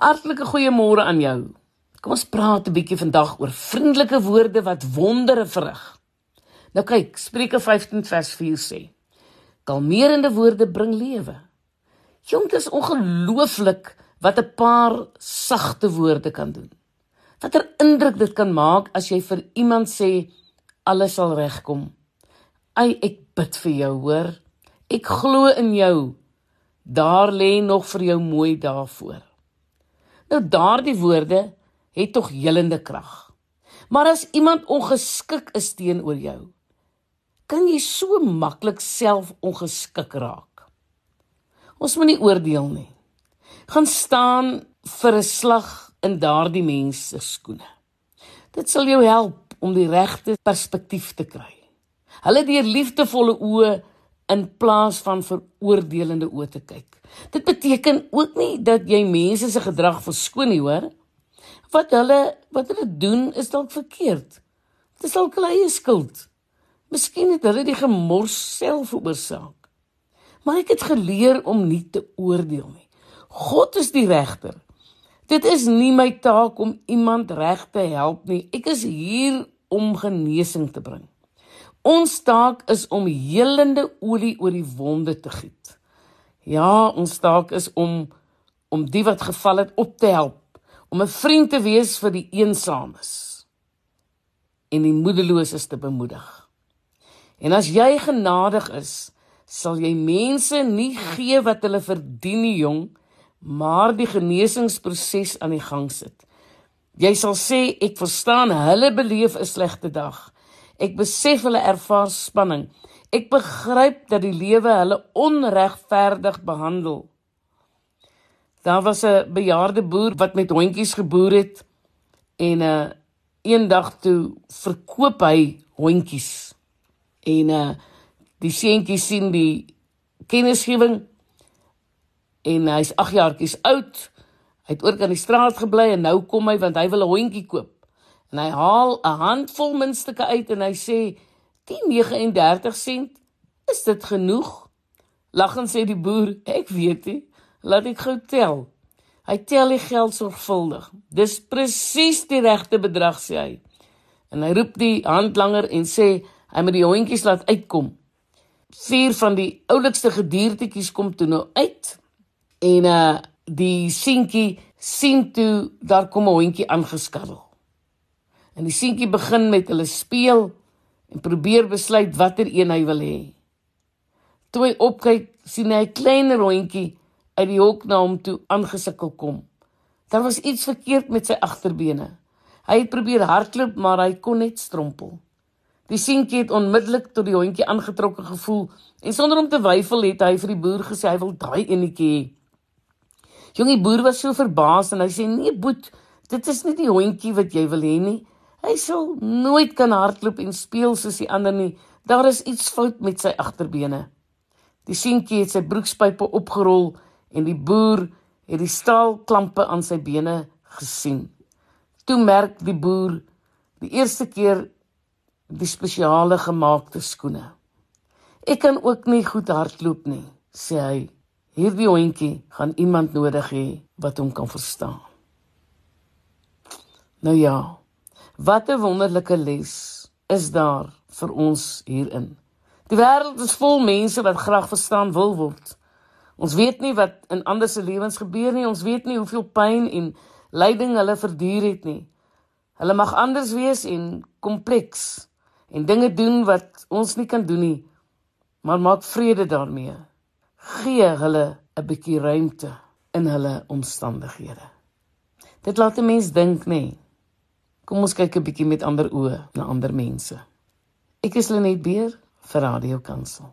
Hartlike goeiemôre aan jou. Kom ons praat 'n bietjie vandag oor vriendelike woorde wat wondere verrig. Nou kyk, Spreuke 15 vers 4 sê: Kalmerende woorde bring lewe. Jong, dit is ongelooflik wat 'n paar sagte woorde kan doen. Watter indruk dit kan maak as jy vir iemand sê alles sal regkom. Ai, ek bid vir jou, hoor. Ek glo in jou. Daar lê nog vir jou mooi daarvoor. Nou daardie woorde het tog helende krag. Maar as iemand ongeskik is teenoor jou, kan jy so maklik self ongeskik raak. Ons moenie oordeel nie. Gaan staan vir 'n slag in daardie mens se skoene. Dit sal jou help om die regte perspektief te kry. Hulle deur liefdevolle oë in plaas van veroordelende oë te kyk. Dit beteken ook nie dat jy mense se gedrag verskoon nie, hoor. Wat hulle wat hulle doen is dalk verkeerd. Dit is dalk hulle eie skuld. Miskien het hulle die gemors self veroorsaak. Maar ek het geleer om nie te oordeel nie. God is die regter. Dit is nie my taak om iemand reg te help nie. Ek is hier om genesing te bring. Ons taak is om helende olie oor die wonde te giet. Ja, ons taak is om om die wat geval het op te help, om 'n vriend te wees vir die eensames en die moedeloses te bemoedig. En as jy genadig is, sal jy mense nie gee wat hulle verdien nie, jong, maar die genesingsproses aan die gang sit. Jy sal sê ek verstaan hulle beleef 'n slegte dag. Ek besef hulle ervaar spanning. Ek begryp dat die lewe hulle onregverdig behandel. Daar was 'n bejaarde boer wat met hondjies geboer het en 'n uh, eendag toe verkoop hy hondjies. En uh die seentjie sien die kennisgewing en hy's 8 jaartjies oud. Hy het ook aan die straat gebly en nou kom hy want hy wil 'n hondjie koop. En hy haal 'n handvol muntstukke uit en hy sê: "Die 39 sent, is dit genoeg?" Lagend sê die boer: "Ek weet nie, laat ek gou tel." Hy tel die geld sorgvuldig. Dis presies die regte bedrag sê hy. En hy roep die handlanger en sê hy moet die hondjies laat uitkom. Vier van die oulikste gediertetjies kom toe nou uit. En uh die seentjie sien toe daar kom 'n hondjie aangeskarrel. En die seentjie begin met hulle speel en probeer besluit watter een hy wil hê. Toe hy opkyk, sien hy 'n klein rondjie uit die hok na hom toe aangesukkel kom. Daar was iets verkeerd met sy agterbene. Hy het probeer hardloop, maar hy kon net strompel. Die seentjie het onmiddellik tot die hondjie aangetrokke gevoel en sonder om te weifel het hy vir die boer gesê hy wil daai enetjie hê. Jongie boer was so verbaas en hy sê nee boet, dit is nie die hondjie wat jy wil hê nie. Hy sal nooit kan hardloop en speel soos die ander nie. Daar is iets fout met sy agterbene. Die seentjie het sy broekspype opgerol en die boer het die staalklampe aan sy bene gesien. Toe merk die boer die eerste keer die spesiale gemaakte skoene. Ek kan ook nie goed hardloop nie, sê hy. Hierdie hondjie gaan iemand nodig hê wat hom kan verstaan. Nou ja, Wat 'n wonderlike les is daar vir ons hierin. Die wêreld is vol mense wat graag verstaan wil word. Ons weet nie wat in ander se lewens gebeur nie. Ons weet nie hoeveel pyn en lyding hulle verduur het nie. Hulle mag anders wees en kompleks en dinge doen wat ons nie kan doen nie. Maar maak vrede daarmee. Gee hulle 'n bietjie ruimte in hulle omstandighede. Dit laat 'n mens dink, nê. Nee. Kom ons kyk 'n bietjie met ander oë na ander mense. Ek is Lenet Beer vir Radio Kansel.